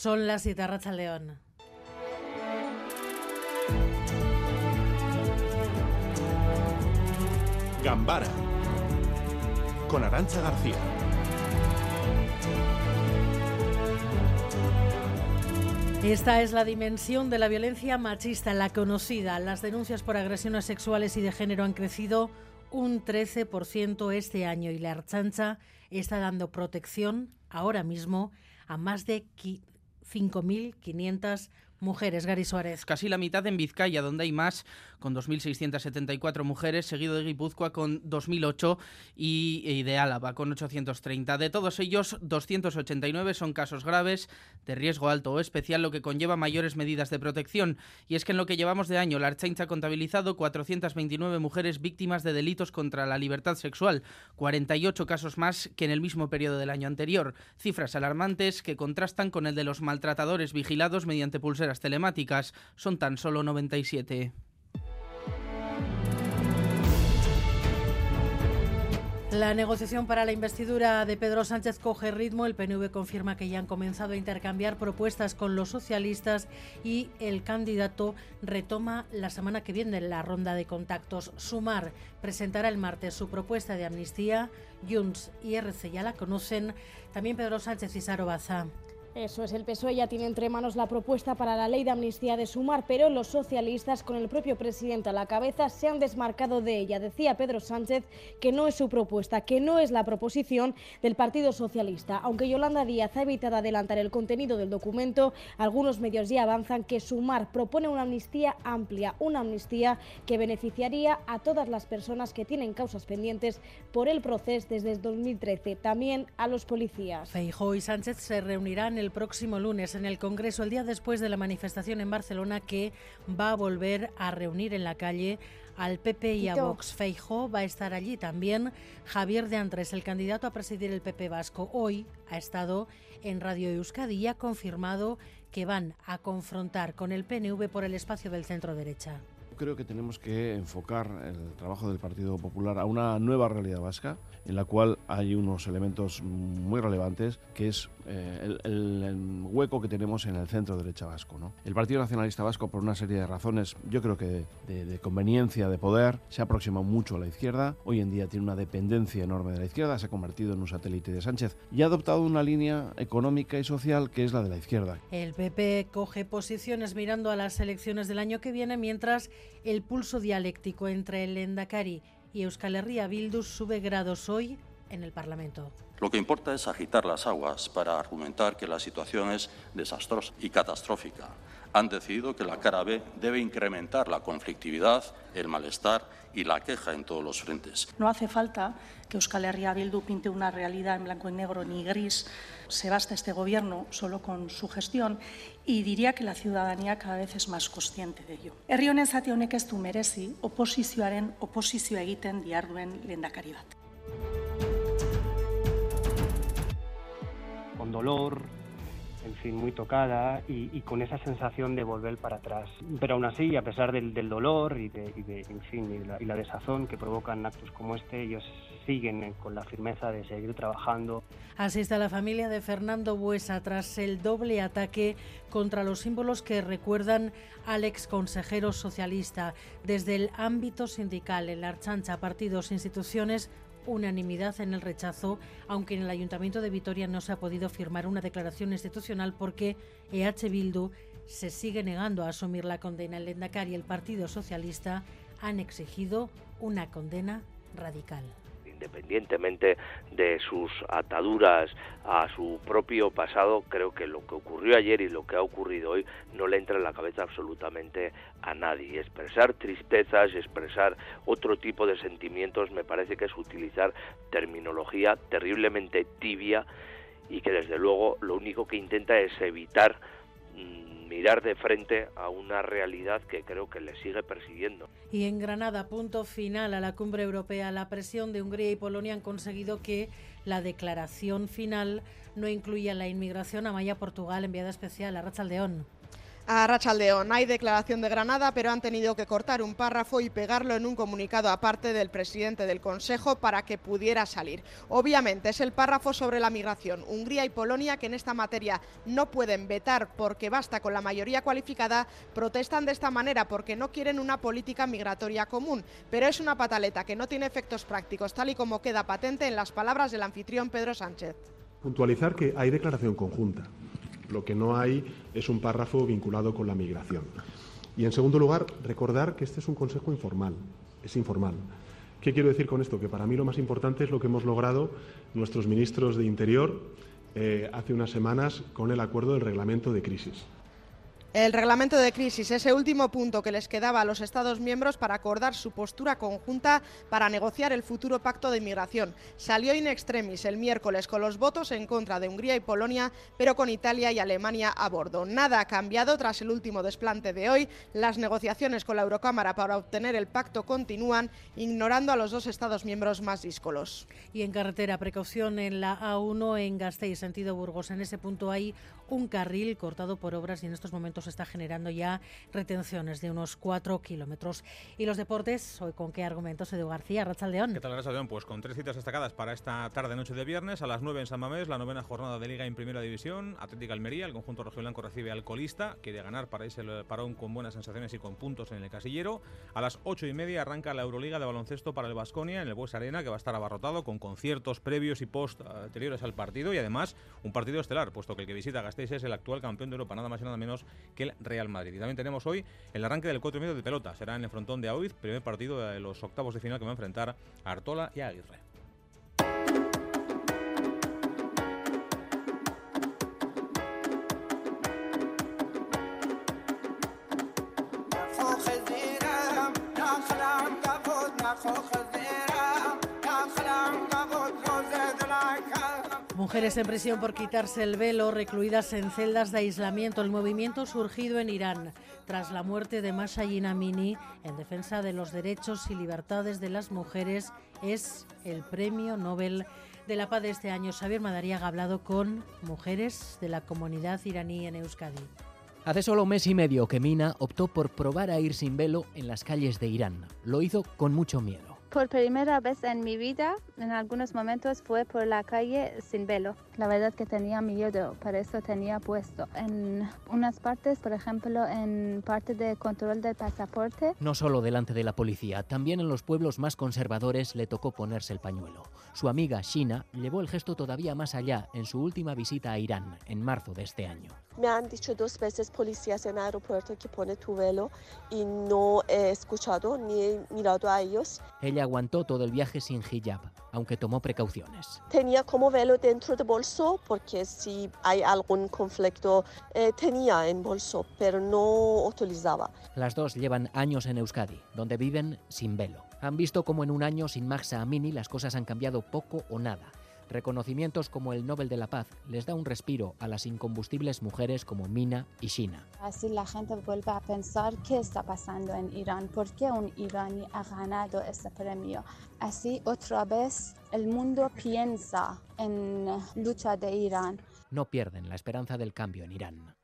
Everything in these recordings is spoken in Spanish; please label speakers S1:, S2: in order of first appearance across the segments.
S1: Son las Racha León.
S2: Gambara con Arancha García.
S1: Esta es la dimensión de la violencia machista, la conocida. Las denuncias por agresiones sexuales y de género han crecido un 13% este año y la Archancha está dando protección ahora mismo a más de 5.500 mujeres. Gary Suárez.
S3: Casi la mitad en Vizcaya, donde hay más, con 2.674 mujeres, seguido de Guipúzcoa con 2.008 y, de Álava con 830. De todos ellos, 289 son casos graves, de riesgo alto o especial, lo que conlleva mayores medidas de protección. Y es que en lo que llevamos de año, la Archaincha ha contabilizado 429 mujeres víctimas de delitos contra la libertad sexual, 48 casos más que en el mismo periodo del año anterior. Cifras alarmantes que contrastan con el de los maltratadores vigilados mediante pulseras telemáticas son tan solo 97.
S1: La negociación para la investidura de Pedro Sánchez coge ritmo. El PNV confirma que ya han comenzado a intercambiar propuestas con los socialistas y el candidato retoma la semana que viene la ronda de contactos. Sumar presentará el martes su propuesta de amnistía. Junts y RC ya la conocen. También Pedro Sánchez y Saro Baza.
S4: Eso es, el PSOE ya tiene entre manos la propuesta para la ley de amnistía de Sumar, pero los socialistas, con el propio presidente a la cabeza, se han desmarcado de ella. Decía Pedro Sánchez que no es su propuesta, que no es la proposición del Partido Socialista. Aunque Yolanda Díaz ha evitado adelantar el contenido del documento, algunos medios ya avanzan que Sumar propone una amnistía amplia, una amnistía que beneficiaría a todas las personas que tienen causas pendientes por el proceso desde 2013, también a los policías.
S1: Feijóo y Sánchez se reunirán el próximo lunes en el Congreso, el día después de la manifestación en Barcelona que va a volver a reunir en la calle al PP y a Vox. Feijo va a estar allí también. Javier de Andrés, el candidato a presidir el PP vasco, hoy ha estado en Radio Euskadi y ha confirmado que van a confrontar con el PNV por el espacio del centro derecha
S5: creo que tenemos que enfocar el trabajo del Partido Popular a una nueva realidad vasca, en la cual hay unos elementos muy relevantes, que es eh, el, hueco que tenemos en el centro derecha vasco. ¿no? El Partido Nacionalista Vasco, por una serie de razones, yo creo que de, conveniencia de poder, se ha aproximado mucho a la izquierda. Hoy en día tiene una dependencia enorme de la izquierda, se ha convertido en un satélite de Sánchez y ha adoptado una línea económica y social que es la de la izquierda.
S1: El PP coge posiciones mirando a las elecciones del año que viene, mientras el pulso dialéctico entre el Endacari y Euskal Herria Bildu sube grados hoy en el Parlamento.
S6: Lo que importa es agitar las aguas para argumentar que la situación es desastrosa y catastrófica. Han decidido que la cara B debe incrementar la conflictividad, el malestar y la queja en todos los frentes.
S7: No hace falta que Euskal Herria Bildu pinte una realidad en blanco y negro ni gris. Se basta este gobierno solo con su gestión y diría que la ciudadanía cada vez es más consciente de ello. Herri honen zati honek ez du merezi oposizioaren oposizio egiten diarduen lehendakari bat.
S8: Dolor, en fin, muy tocada y, con esa sensación de volver para atrás. Pero aún así, a pesar del, dolor y, de, en fin, y la, desazón que provocan actos como este, ellos siguen con la firmeza de seguir trabajando.
S1: Así está la familia de Fernando Buesa tras el doble ataque contra los símbolos que recuerdan al ex consejero socialista. Desde el ámbito sindical, en la Archancha, partidos, instituciones, unanimidad en el rechazo, aunque en el Ayuntamiento de Vitoria no se ha podido firmar una declaración institucional porque EH Bildu se sigue negando a asumir la condena. El Lendacar y el Partido Socialista han exigido una condena radical
S9: independientemente de sus ataduras a su propio pasado, creo que lo que ocurrió ayer y lo que ha ocurrido hoy no le entra en la cabeza absolutamente a nadie. Expresar tristezas, expresar otro tipo de sentimientos, me parece que es utilizar terminología terriblemente tibia y que desde luego lo único que intenta es evitar mirar de frente a una realidad que creo que le sigue persiguiendo.
S1: Y en Granada, punto final a la cumbre europea, la presión de Hungría y Polonia han conseguido que la declaración final no incluya la inmigración a Maya Portugal enviada especial a Rachaldeón.
S10: A Rachaldeón hay declaración de Granada, pero han tenido que cortar un párrafo y pegarlo en un comunicado aparte del presidente del Consejo para que pudiera salir. Obviamente es el párrafo sobre la migración. Hungría y Polonia, que en esta materia no pueden vetar porque basta con la mayoría cualificada, protestan de esta manera porque no quieren una política migratoria común. Pero es una pataleta que no tiene efectos prácticos, tal y como queda patente en las palabras del anfitrión Pedro Sánchez.
S11: Puntualizar que hay declaración conjunta lo que no hay es un párrafo vinculado con la migración. Y en segundo lugar, recordar que este es un consejo informal, es informal. ¿Qué quiero decir con esto? Que para mí lo más importante es lo que hemos logrado nuestros ministros de Interior eh, hace unas semanas con el acuerdo del reglamento de crisis.
S10: El reglamento de crisis, ese último punto que les quedaba a los Estados miembros para acordar su postura conjunta para negociar el futuro pacto de inmigración. Salió in extremis el miércoles con los votos en contra de Hungría y Polonia, pero con Italia y Alemania a bordo. Nada ha cambiado tras el último desplante de hoy. Las negociaciones con la Eurocámara para obtener el pacto continúan, ignorando a los dos Estados miembros más díscolos.
S1: Y en carretera, precaución en la A1 en Gasteiz, sentido Burgos. En ese punto hay un carril cortado por obras y en estos momentos está generando ya retenciones de unos 4 kilómetros. Y los deportes, hoy con qué argumentos, Edu García, Rachaldeón.
S12: ¿Qué tal, Rachaldeón? Pues con tres citas destacadas para esta tarde-noche de viernes. A las 9 en San Mamés, la novena jornada de Liga en Primera División. Atlética Almería, el conjunto rojiblanco recibe al colista. Quiere ganar para irse el parón con buenas sensaciones y con puntos en el casillero. A las 8 y media arranca la Euroliga de baloncesto para el Basconia en el Bues Arena, que va a estar abarrotado con conciertos previos y post anteriores al partido. Y además, un partido estelar, puesto que el que visita Gasteiz es el actual campeón de Europa, nada más y nada menos que el Real Madrid. Y también tenemos hoy el arranque del 4 y medio de pelota. Será en el frontón de Aoiz, primer partido de los octavos de final que va a enfrentar a Artola y a Aguirre.
S1: Mujeres en prisión por quitarse el velo, recluidas en celdas de aislamiento. El movimiento surgido en Irán tras la muerte de Masha Amini en defensa de los derechos y libertades de las mujeres es el Premio Nobel de la Paz de este año. Xavier Madariaga ha hablado con mujeres de la comunidad iraní en Euskadi.
S13: Hace solo un mes y medio que Mina optó por probar a ir sin velo en las calles de Irán. Lo hizo con mucho miedo.
S14: Por primera vez en mi vida, en algunos momentos fue por la calle sin velo. La verdad que tenía miedo, por eso tenía puesto. En unas partes, por ejemplo, en parte de control del pasaporte.
S13: No solo delante de la policía, también en los pueblos más conservadores le tocó ponerse el pañuelo. Su amiga Shina llevó el gesto todavía más allá en su última visita a Irán, en marzo de este año.
S15: Me han dicho dos veces policías en el aeropuerto que pone tu velo y no he escuchado ni he mirado a ellos.
S13: Ella aguantó todo el viaje sin hijab, aunque tomó precauciones.
S15: Tenía como velo dentro del bolso porque si hay algún conflicto eh, tenía en bolso, pero no utilizaba.
S13: Las dos llevan años en Euskadi, donde viven sin velo. Han visto como en un año sin Maxa Amini las cosas han cambiado poco o nada. Reconocimientos como el Nobel de la Paz les da un respiro a las incombustibles mujeres como Mina y Shina.
S14: Así la gente vuelve a pensar qué está pasando en Irán, por qué un iraní ha ganado este premio. Así otra vez el mundo piensa en lucha de Irán.
S13: No pierden la esperanza del cambio en Irán.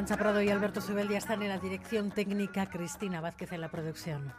S1: Arancha Prado y Alberto Subeldia están en la dirección técnica, Cristina Vázquez en la producción.